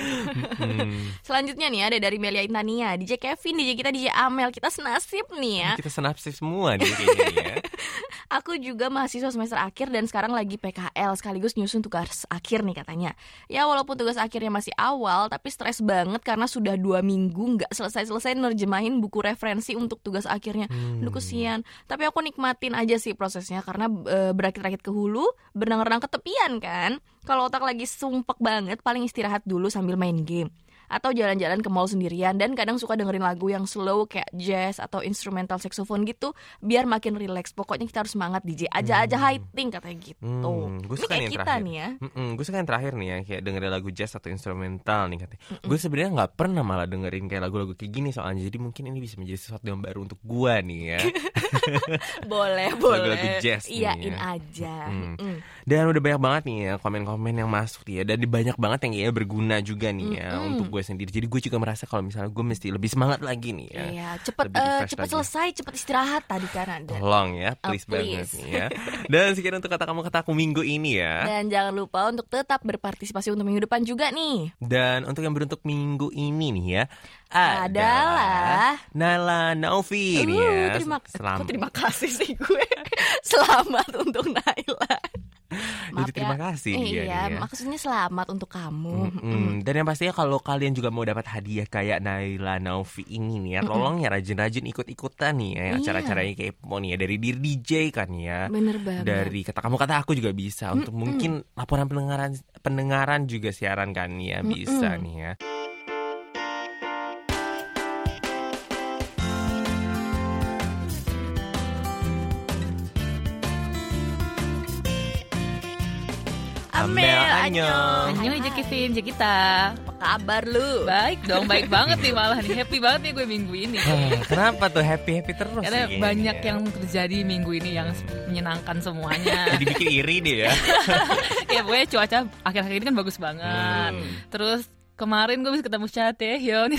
[SPEAKER 2] Hmm. *laughs*
[SPEAKER 1] Selanjutnya nih ada dari Melia Intania, DJ Kevin, DJ kita DJ Amel, kita senasib nih ya.
[SPEAKER 2] Kita senapsis semua nih kayaknya nih ya. *laughs*
[SPEAKER 1] Aku juga mahasiswa semester akhir dan sekarang lagi PKL sekaligus nyusun tugas akhir nih katanya. Ya walaupun tugas akhirnya masih awal, tapi stres banget karena sudah dua minggu nggak selesai-selesai nerjemahin buku referensi untuk tugas akhirnya. Aduh kesian. Tapi aku nikmatin aja sih prosesnya karena e, berakit-rakit ke hulu, berenang-renang ke tepian kan. Kalau otak lagi sumpek banget, paling istirahat dulu sambil main game atau jalan-jalan ke mall sendirian dan kadang suka dengerin lagu yang slow kayak jazz atau instrumental saxophone gitu biar makin relax. Pokoknya kita harus semangat DJ aja aja hiting katanya gitu.
[SPEAKER 2] Hmm, gue
[SPEAKER 1] Ini
[SPEAKER 2] suka
[SPEAKER 1] kayak
[SPEAKER 2] nih yang
[SPEAKER 1] kita
[SPEAKER 2] terakhir.
[SPEAKER 1] nih ya.
[SPEAKER 2] gue suka yang terakhir nih ya kayak dengerin lagu jazz atau instrumental nih katanya. Gue sebenarnya nggak pernah malah dengerin kayak lagu-lagu kayak gini soalnya. Jadi mungkin ini bisa menjadi sesuatu yang baru untuk gue nih ya. *laughs*
[SPEAKER 1] Boleh,
[SPEAKER 2] Lagu-lagu
[SPEAKER 1] boleh.
[SPEAKER 2] jazz nih
[SPEAKER 1] Iyain
[SPEAKER 2] ya.
[SPEAKER 1] aja.
[SPEAKER 2] Mm.
[SPEAKER 1] Mm.
[SPEAKER 2] Dan udah banyak banget nih ya komen-komen yang masuk ya. Dan banyak banget yang kayaknya berguna juga nih ya
[SPEAKER 1] Mm-mm.
[SPEAKER 2] untuk gue sendiri. Jadi gue juga merasa kalau misalnya gue mesti lebih semangat lagi nih ya.
[SPEAKER 1] Iya, cepet
[SPEAKER 2] refresh
[SPEAKER 1] cepet
[SPEAKER 2] lagi.
[SPEAKER 1] selesai, cepet istirahat tadi kan ada.
[SPEAKER 2] Tolong ya, please,
[SPEAKER 1] Oh, please.
[SPEAKER 2] banget nih ya. Dan sekian untuk kata kamu kataku minggu ini ya.
[SPEAKER 1] Dan jangan lupa untuk tetap berpartisipasi untuk minggu depan juga nih.
[SPEAKER 2] Dan untuk yang beruntuk minggu ini nih ya
[SPEAKER 1] Adalah-
[SPEAKER 2] Nala Naufi
[SPEAKER 1] Uh,
[SPEAKER 2] ya.
[SPEAKER 1] terima,
[SPEAKER 2] Selamat.
[SPEAKER 1] kok terima kasih sih gue. *laughs* Selamat untuk Naila.
[SPEAKER 2] Jadi terima kasih
[SPEAKER 1] Eh,
[SPEAKER 2] dia
[SPEAKER 1] iya,
[SPEAKER 2] nih ya.
[SPEAKER 1] maksudnya selamat untuk kamu.
[SPEAKER 2] Mm-mm. Dan yang pastinya kalau kalian juga mau dapat hadiah kayak Naila Naufi ini nih ya, tolong ya rajin-rajin ikut-ikutan nih ya
[SPEAKER 1] Iya.
[SPEAKER 2] acara-acaranya kepo nih ya dari Dear DJ kan ya.
[SPEAKER 1] Bener banget.
[SPEAKER 2] Dari kata kamu kata aku juga bisa untuk mungkin laporan pendengaran pendengaran juga siaran kan ya bisa nih ya. Amel, annyeong.
[SPEAKER 3] Annyeong aja Kevin, aja kita
[SPEAKER 1] Apa kabar lu?
[SPEAKER 3] Baik dong, baik banget nih malah nih Happy banget nih gue minggu ini
[SPEAKER 2] Ah, Kenapa tuh happy happy terus?
[SPEAKER 3] Karena
[SPEAKER 2] sih
[SPEAKER 3] banyak
[SPEAKER 2] kayaknya?
[SPEAKER 3] yang terjadi minggu ini yang menyenangkan semuanya *laughs*
[SPEAKER 2] jadi bikin iri deh ya. *laughs*
[SPEAKER 3] Ya pokoknya cuaca akhir-akhir ini kan bagus banget
[SPEAKER 2] Hmm.
[SPEAKER 3] Terus kemarin gue bisa ketemu Chatehyun *laughs*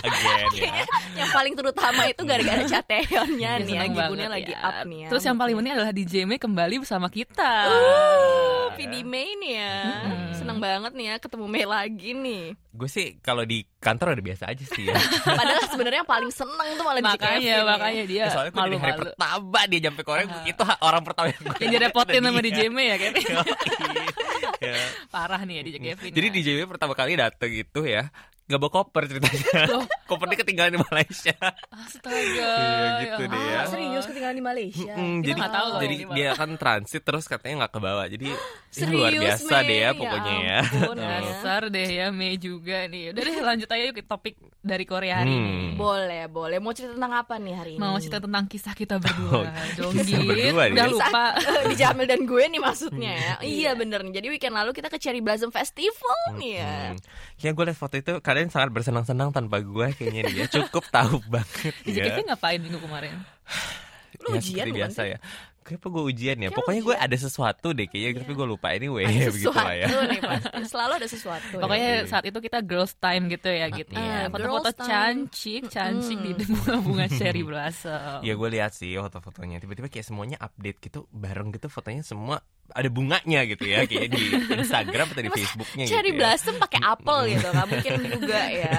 [SPEAKER 2] Again ya.
[SPEAKER 1] yang paling terutama itu gara-gara *laughs* cateonnya
[SPEAKER 3] Ya,
[SPEAKER 1] nih ya, Gibunnya lagi
[SPEAKER 3] ya.
[SPEAKER 1] up nih ya.
[SPEAKER 3] Terus yang paling penting adalah DJ May kembali bersama kita
[SPEAKER 1] Uh, PD May nih ya.
[SPEAKER 3] Mm-mm.
[SPEAKER 1] Seneng banget nih ya ketemu May lagi nih.
[SPEAKER 2] Gue sih kalau di kantor udah biasa aja sih ya. *laughs*
[SPEAKER 1] Padahal sebenarnya yang paling seneng tuh malah
[SPEAKER 3] Makanya,
[SPEAKER 1] Kevin ya.
[SPEAKER 3] makanya dia
[SPEAKER 2] Ya, Soalnya dari hari
[SPEAKER 3] malu-malu
[SPEAKER 2] pertama dia nyampe Korea
[SPEAKER 3] Ah.
[SPEAKER 2] itu orang pertama yang gue
[SPEAKER 3] Yang direpotin sama DJ May ya Kevin
[SPEAKER 2] Ya. *laughs*
[SPEAKER 3] Parah nih ya DJ Kevin
[SPEAKER 2] Jadi
[SPEAKER 3] ya.
[SPEAKER 2] DJ pertama kali dateng itu ya Gak bawa koper ceritanya *laughs*
[SPEAKER 3] Loh.
[SPEAKER 2] Kopernya ketinggalan di Malaysia
[SPEAKER 3] Astaga
[SPEAKER 2] Iya, gitu
[SPEAKER 3] ya
[SPEAKER 2] deh ya.
[SPEAKER 1] Ah, serius ketinggalan di Malaysia.
[SPEAKER 2] Mm,
[SPEAKER 3] Kita
[SPEAKER 2] jadi
[SPEAKER 3] nggak tahu loh
[SPEAKER 2] jadi
[SPEAKER 3] ini
[SPEAKER 2] dia kan transit terus katanya nggak ke bawah jadi ya,
[SPEAKER 1] Serius,
[SPEAKER 2] luar biasa
[SPEAKER 1] May?
[SPEAKER 2] deh ya
[SPEAKER 1] Ya
[SPEAKER 2] pokoknya ya,
[SPEAKER 1] ampun,
[SPEAKER 2] Oh.
[SPEAKER 3] Dasar deh ya Mei juga nih Udah deh lanjut aja yuk ke topik dari Korea hari ini
[SPEAKER 2] Hmm.
[SPEAKER 1] Boleh, boleh. Mau cerita tentang apa nih hari ini?
[SPEAKER 3] Mau cerita tentang kisah kita
[SPEAKER 2] Oh,
[SPEAKER 3] berdua dong
[SPEAKER 2] kisah
[SPEAKER 3] Git.
[SPEAKER 2] berdua nih.
[SPEAKER 3] Udah lupa
[SPEAKER 1] eh, di Jamil dan gue nih maksudnya ya. iya bener nih. Jadi weekend lalu kita ke Cherry Blossom Festival nih ya.
[SPEAKER 2] Hmm. Kayaknya gue liat foto itu kalian sangat bersenang-senang tanpa gue kayaknya ya cukup tahu *laughs* banget ya.
[SPEAKER 3] Kevin ngapain minggu kemarin?
[SPEAKER 1] Lu
[SPEAKER 2] ya,
[SPEAKER 1] ujian
[SPEAKER 2] biasa ya. Kenapa gue ujian ya?
[SPEAKER 1] Kayak
[SPEAKER 2] Pokoknya gue ada sesuatu deh kayaknya tapi gue lupa anyway *laughs*
[SPEAKER 1] Ada
[SPEAKER 2] begitu
[SPEAKER 1] sesuatu
[SPEAKER 2] lah ya.
[SPEAKER 1] nih pasti. Selalu ada sesuatu. ya.
[SPEAKER 3] Pokoknya
[SPEAKER 2] iya.
[SPEAKER 3] saat itu kita girls time gitu ya gitu
[SPEAKER 1] Ah,
[SPEAKER 3] ya. Foto-foto
[SPEAKER 1] time.
[SPEAKER 3] cancik, cancik di bunga-bunga cherry *laughs* blossom.
[SPEAKER 2] Ya gue lihat sih foto-fotonya tiba-tiba kayak semuanya update gitu bareng gitu fotonya semua ada bunganya gitu ya kayak di Instagram atau di Facebooknya gitu
[SPEAKER 1] Cherry
[SPEAKER 2] ya.
[SPEAKER 1] Blossom pakai apel gitu kan mungkin juga ya.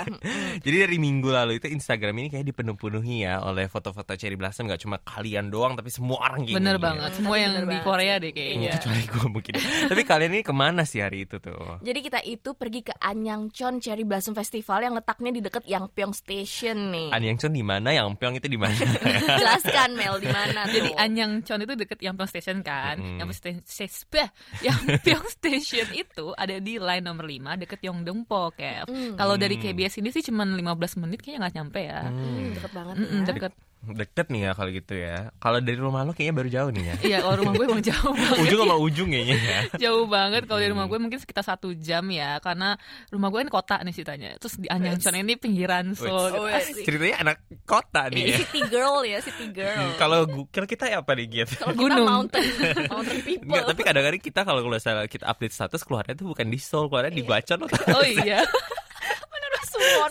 [SPEAKER 2] Jadi dari minggu lalu itu Instagram ini kayak dipenuh-penuhi ya oleh foto-foto cherry blossom gak cuma kalian doang tapi semua orang kayak
[SPEAKER 3] Bener
[SPEAKER 2] gini ya.
[SPEAKER 3] banget. Semua
[SPEAKER 1] Tapi
[SPEAKER 3] yang
[SPEAKER 1] bener
[SPEAKER 3] di
[SPEAKER 1] banget
[SPEAKER 3] Korea deh
[SPEAKER 2] Hmm,
[SPEAKER 3] kayaknya.
[SPEAKER 2] Kecuali gue mungkin. tapi kalian ini ke mana sih hari itu tuh?
[SPEAKER 1] Jadi kita itu pergi ke Anyangchon Cherry Blossom Festival yang letaknya di dekat Yangpyeong Station nih.
[SPEAKER 2] An Yang Chon di mana, Yang Pyong itu di mana? *laughs*
[SPEAKER 1] Jelaskan Mel di mana?
[SPEAKER 3] Jadi Anyang Chon itu deket Yangpyeong Station kan.
[SPEAKER 2] Mm-mm.
[SPEAKER 3] Yangpyeong Station, bah, *laughs* Yangpyeong Station itu ada di line nomor 5 deket Yongdeungpo kayak.
[SPEAKER 1] Mm.
[SPEAKER 3] Kalau dari KBS ini sih cuma 15 menit kayaknya nggak nyampe ya.
[SPEAKER 1] Hmm, deket banget ya.
[SPEAKER 3] deket.
[SPEAKER 2] Deket nih ya kalau gitu ya. Kalau dari rumah lo kayaknya baru jauh nih ya.
[SPEAKER 3] Iya, kalau rumah gue emang jauh *laughs* banget.
[SPEAKER 2] Ujung sama ujung kayaknya ya.
[SPEAKER 3] jauh banget kalau dari rumah gue mungkin sekitar satu jam ya karena rumah gue kan kota nih ceritanya terus di Anyangchon ini pinggiran so.
[SPEAKER 1] Oh, iya.
[SPEAKER 2] Ceritanya anak kota nih ya.
[SPEAKER 1] City girl ya, city girl.
[SPEAKER 2] Kalau gu- kalau kita ya apa nih gitu?
[SPEAKER 1] Kalau kita
[SPEAKER 3] Gunung.
[SPEAKER 1] mountain, *laughs* mountain people.
[SPEAKER 2] Enggak, tapi kadang-kadang kita kalau kalau salah kita update status keluarnya tuh bukan di Seoul, keluarnya di Gwachon loh.
[SPEAKER 3] oh iya *laughs*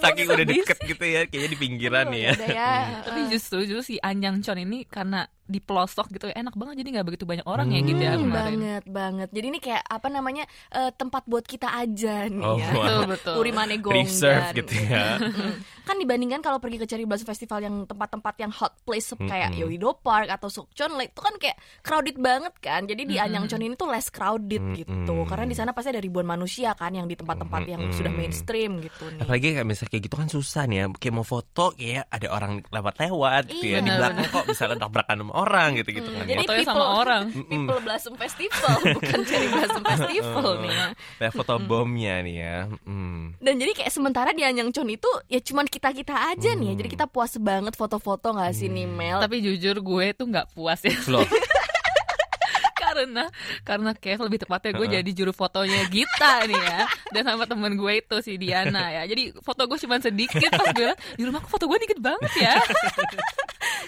[SPEAKER 2] Saking udah deket gitu ya, kayaknya di pinggiran nih ya.
[SPEAKER 1] Udah ya.
[SPEAKER 3] tapi justru justru si Anyangchon ini karena di pelosok gitu enak banget jadi nggak begitu banyak orang ya gitu ya
[SPEAKER 1] Hmm,
[SPEAKER 3] kemarin
[SPEAKER 1] banget banget. Jadi ini kayak apa namanya eh, tempat buat kita aja nih
[SPEAKER 2] Oh,
[SPEAKER 1] ya.
[SPEAKER 3] betul betul
[SPEAKER 1] Urimane.
[SPEAKER 2] Reserve gitu ya.
[SPEAKER 1] Mm. kan dibandingkan kalau pergi ke Cherry Blossom Festival yang tempat-tempat yang hot place kayak
[SPEAKER 2] Mm-mm.
[SPEAKER 1] Yoido Park atau Sukchon Lake itu kan kayak crowded banget kan. Jadi di
[SPEAKER 3] Mm-mm.
[SPEAKER 1] Anyangchon ini tuh less crowded
[SPEAKER 2] Mm-mm.
[SPEAKER 1] gitu. Karena di sana pasti ada ribuan manusia kan yang di tempat-tempat yang
[SPEAKER 2] Mm-mm.
[SPEAKER 1] sudah mainstream gitu nih.
[SPEAKER 2] Apalagi kayak misalnya kayak gitu kan susah nih ya. Kayak mau foto kayak ada orang lewat-lewat gitu ya.
[SPEAKER 1] Iya,
[SPEAKER 2] Di belakang kok bisa tabrakan sama orang gitu-gitu
[SPEAKER 1] Hmm,
[SPEAKER 2] kan.
[SPEAKER 1] jadi
[SPEAKER 2] ya.
[SPEAKER 3] fotonya sama orang *laughs*
[SPEAKER 1] People Blossom Festival *laughs* bukan Cherry Blossom Festival nih ya.
[SPEAKER 2] Kayak foto bomnya nih ya. Mm.
[SPEAKER 1] Dan jadi kayak sementara di Anyangchon itu ya cuman kita-kita aja nih ya. Jadi kita puas banget foto-foto gak sih nih Mel?
[SPEAKER 3] tapi jujur gue tuh nggak puas ya
[SPEAKER 2] Loh, *laughs*
[SPEAKER 3] karena karena Kev lebih tepatnya gue jadi juru fotonya Gita nih ya. Dan sama temen gue itu si Diana ya. Jadi foto gue cuma sedikit pas gue di rumahku foto gue dikit banget ya? *laughs*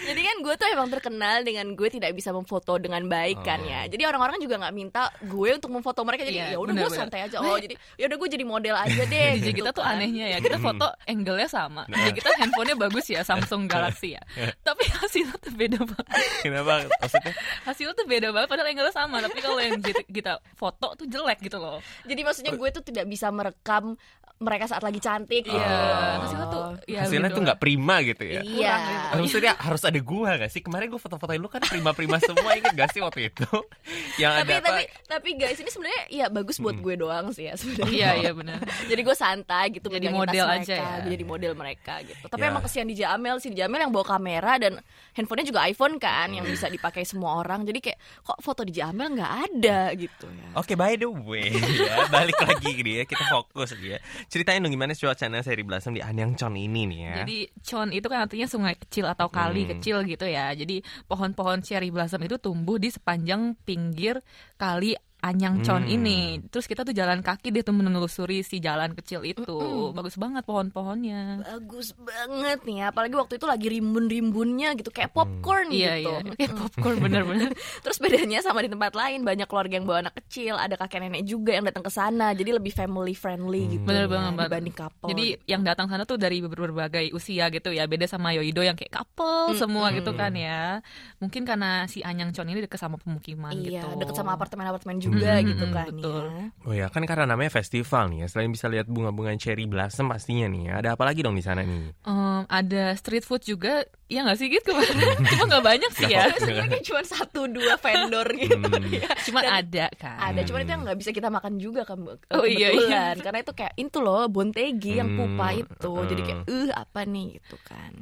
[SPEAKER 1] Jadi kan gue tuh emang terkenal dengan gue tidak bisa memfoto dengan baik kan ya. Jadi orang-orang juga nggak minta gue untuk memfoto mereka. Jadi
[SPEAKER 3] Iya,
[SPEAKER 1] ya udah gue santai aja. Oh jadi ya udah gue jadi model aja deh.
[SPEAKER 3] DJ
[SPEAKER 1] gitu
[SPEAKER 3] kita tuh
[SPEAKER 1] kan.
[SPEAKER 3] anehnya ya kita foto angle-nya sama. DJ kita handphonenya bagus ya Samsung Galaxy ya. *laughs* Tapi hasilnya tuh beda banget.
[SPEAKER 2] Kenapa? Maksudnya?
[SPEAKER 3] Hasilnya tuh beda banget padahal angle-nya sama tapi kalau yang kita- kita foto tuh jelek gitu loh
[SPEAKER 1] Jadi maksudnya gue tuh tidak bisa merekam mereka saat lagi cantik.
[SPEAKER 3] iya
[SPEAKER 1] gitu.
[SPEAKER 3] hasilnya tuh ya
[SPEAKER 2] hasilnya
[SPEAKER 3] gitu
[SPEAKER 2] tuh nggak prima gitu ya.
[SPEAKER 1] Iya.
[SPEAKER 3] kurang gitu.
[SPEAKER 2] Maksudnya harus ada gua gak sih? Kemarin gua foto-fotoin lu kan prima-prima semua inget gak sih waktu itu? *laughs* Yang
[SPEAKER 1] tapi
[SPEAKER 2] ada
[SPEAKER 1] tapi
[SPEAKER 2] apa?
[SPEAKER 1] tapi guys ini sebenarnya ya bagus buat gue doang sih ya sebenarnya.
[SPEAKER 3] Iya iya benar. *laughs*
[SPEAKER 1] jadi gue santai gitu
[SPEAKER 3] Jadi model
[SPEAKER 1] mereka,
[SPEAKER 3] aja ya.
[SPEAKER 1] jadi model mereka gitu tapi
[SPEAKER 2] Ya.
[SPEAKER 1] emang kesian di Jamel sih di Jamel yang bawa kamera dan handphonenya juga iPhone kan yang bisa dipakai semua orang jadi kayak kok foto di Jamel nggak ada gitu ya
[SPEAKER 2] Oke, by the way ya, balik lagi nih ya, kita fokus nih ya. Ceritain dong gimana cuacanya seri Blossom di Anyangchon ini nih ya.
[SPEAKER 3] Jadi Chon itu kan artinya sungai kecil atau kali
[SPEAKER 2] Hmm.
[SPEAKER 3] kecil gitu ya. Jadi pohon-pohon cherry blossom itu tumbuh di sepanjang pinggir kali Anyang Chon
[SPEAKER 2] Hmm.
[SPEAKER 3] ini. Terus kita tuh jalan kaki dia tuh menelusuri si jalan kecil itu. Bagus banget pohon-pohonnya.
[SPEAKER 1] bagus banget nih ya apalagi waktu itu lagi rimbun-rimbunnya gitu kayak popcorn
[SPEAKER 3] Iya
[SPEAKER 1] gitu
[SPEAKER 3] iya. Kayak popcorn bener-bener. *laughs*
[SPEAKER 1] Terus bedanya sama di tempat lain banyak keluarga yang bawa anak kecil, ada kakek nenek juga yang datang ke sana, jadi lebih family friendly gitu.
[SPEAKER 3] Bener
[SPEAKER 1] ya,
[SPEAKER 3] banget, Mbak.
[SPEAKER 1] dibanding couple.
[SPEAKER 3] Jadi
[SPEAKER 1] gitu.
[SPEAKER 3] yang datang sana tuh dari ber- berbagai usia gitu ya. Beda sama Yoido yang kayak couple semua gitu kan ya. Mungkin karena si Anyang Chon ini deket sama pemukiman
[SPEAKER 1] iya,
[SPEAKER 3] gitu.
[SPEAKER 1] deket sama apartemen-apartemen juga
[SPEAKER 3] Mm,
[SPEAKER 1] gitu
[SPEAKER 3] mm,
[SPEAKER 1] kan
[SPEAKER 3] betul.
[SPEAKER 1] ya.
[SPEAKER 2] Oh ya, kan karena namanya festival nih ya. Selain bisa lihat bunga-bunga cherry blossom pastinya nih ya. Ada apa lagi dong di sana nih?
[SPEAKER 3] Em, ada street food juga, ya nggak sih gitu kemarin? *laughs* Cuma nggak banyak sih ya.
[SPEAKER 1] Kayak cuma satu dua vendor gitu ya.
[SPEAKER 3] Cuma
[SPEAKER 1] Dan
[SPEAKER 3] ada kan.
[SPEAKER 1] ada, cuman itu yang nggak bisa kita makan juga kan.
[SPEAKER 3] Oh, iya,
[SPEAKER 1] kebetulan. Karena itu kayak itu loh bontegi yang
[SPEAKER 2] Hmm,
[SPEAKER 1] pupa itu. Jadi kayak eh apa nih gitu kan.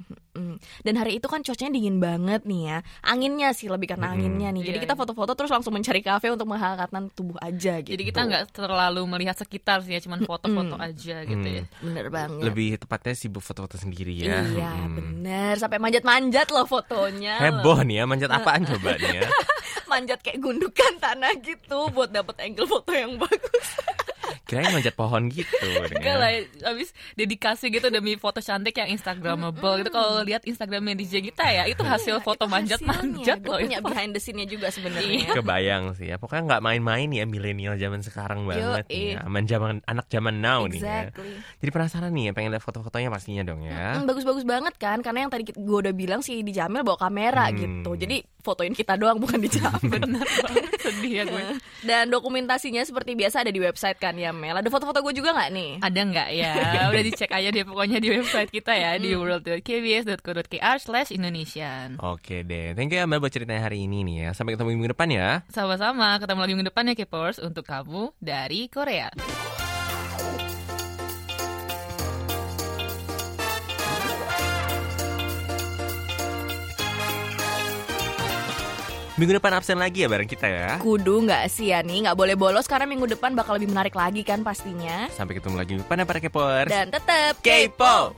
[SPEAKER 1] Mm. Dan hari itu kan cuacanya dingin banget nih ya. Anginnya sih lebih karena anginnya nih. Jadi
[SPEAKER 3] Iya,
[SPEAKER 1] kita foto-foto terus langsung mencari kafe untuk menghangatkan tubuh aja gitu.
[SPEAKER 3] Jadi kita nggak terlalu melihat sekitar sih ya, cuman foto-foto
[SPEAKER 1] Mm.
[SPEAKER 3] aja gitu ya.
[SPEAKER 1] bener banget.
[SPEAKER 2] Lebih tepatnya sibuk foto-foto sendiri ya.
[SPEAKER 1] Iya
[SPEAKER 2] Hmm.
[SPEAKER 1] bener Sampai manjat-manjat loh fotonya
[SPEAKER 2] Heboh nih ya, manjat apaan coba nih ya? *laughs*
[SPEAKER 1] Manjat kayak gundukan tanah gitu Buat dapet angle foto yang bagus
[SPEAKER 2] Kirain manjat pohon gitu. nih
[SPEAKER 3] Enggak
[SPEAKER 2] ya.
[SPEAKER 3] lah, abis dedikasi gitu demi foto cantik yang instagramable gitu. Kalau lihat instagramnya DJ kita ya, itu hasil foto manjat-manjat
[SPEAKER 1] Gue
[SPEAKER 3] loh.
[SPEAKER 1] punya behind the scene-nya juga sebenarnya
[SPEAKER 3] Iya.
[SPEAKER 2] Kebayang sih ya. Pokoknya nggak main-main ya milenial zaman sekarang banget nih ya. Aman zaman anak zaman now nih ya. Jadi penasaran nih ya, pengen lihat foto-fotonya pastinya dong ya.
[SPEAKER 1] Hmm, Bagus-bagus banget kan Karena yang tadi gue udah bilang sih Di Jamil bawa kamera
[SPEAKER 2] Hmm.
[SPEAKER 1] gitu Jadi fotoin kita doang bukan di Jamil
[SPEAKER 3] sedih ya gue. *laughs*
[SPEAKER 1] Dan dokumentasinya seperti biasa ada di website kan ya Mel Ada foto-foto gue juga gak nih?
[SPEAKER 3] Ada nggak ya? *laughs* Udah dicek aja deh pokoknya di website kita ya di world.kbs.co.kr slash Indonesian.
[SPEAKER 2] Oke deh, thank you ya Mbak buat ceritanya hari ini nih ya. Sampai ketemu minggu depan ya.
[SPEAKER 3] Sama-sama, ketemu lagi minggu depan ya Kepers untuk kamu dari Korea.
[SPEAKER 2] Minggu depan absen lagi ya bareng kita ya.
[SPEAKER 1] Kudu nggak sih ya nih Nggak boleh bolos karena minggu depan bakal lebih menarik lagi kan pastinya
[SPEAKER 2] Sampai ketemu lagi minggu depan ya para Kepers.
[SPEAKER 1] Dan tetap
[SPEAKER 2] Kepo.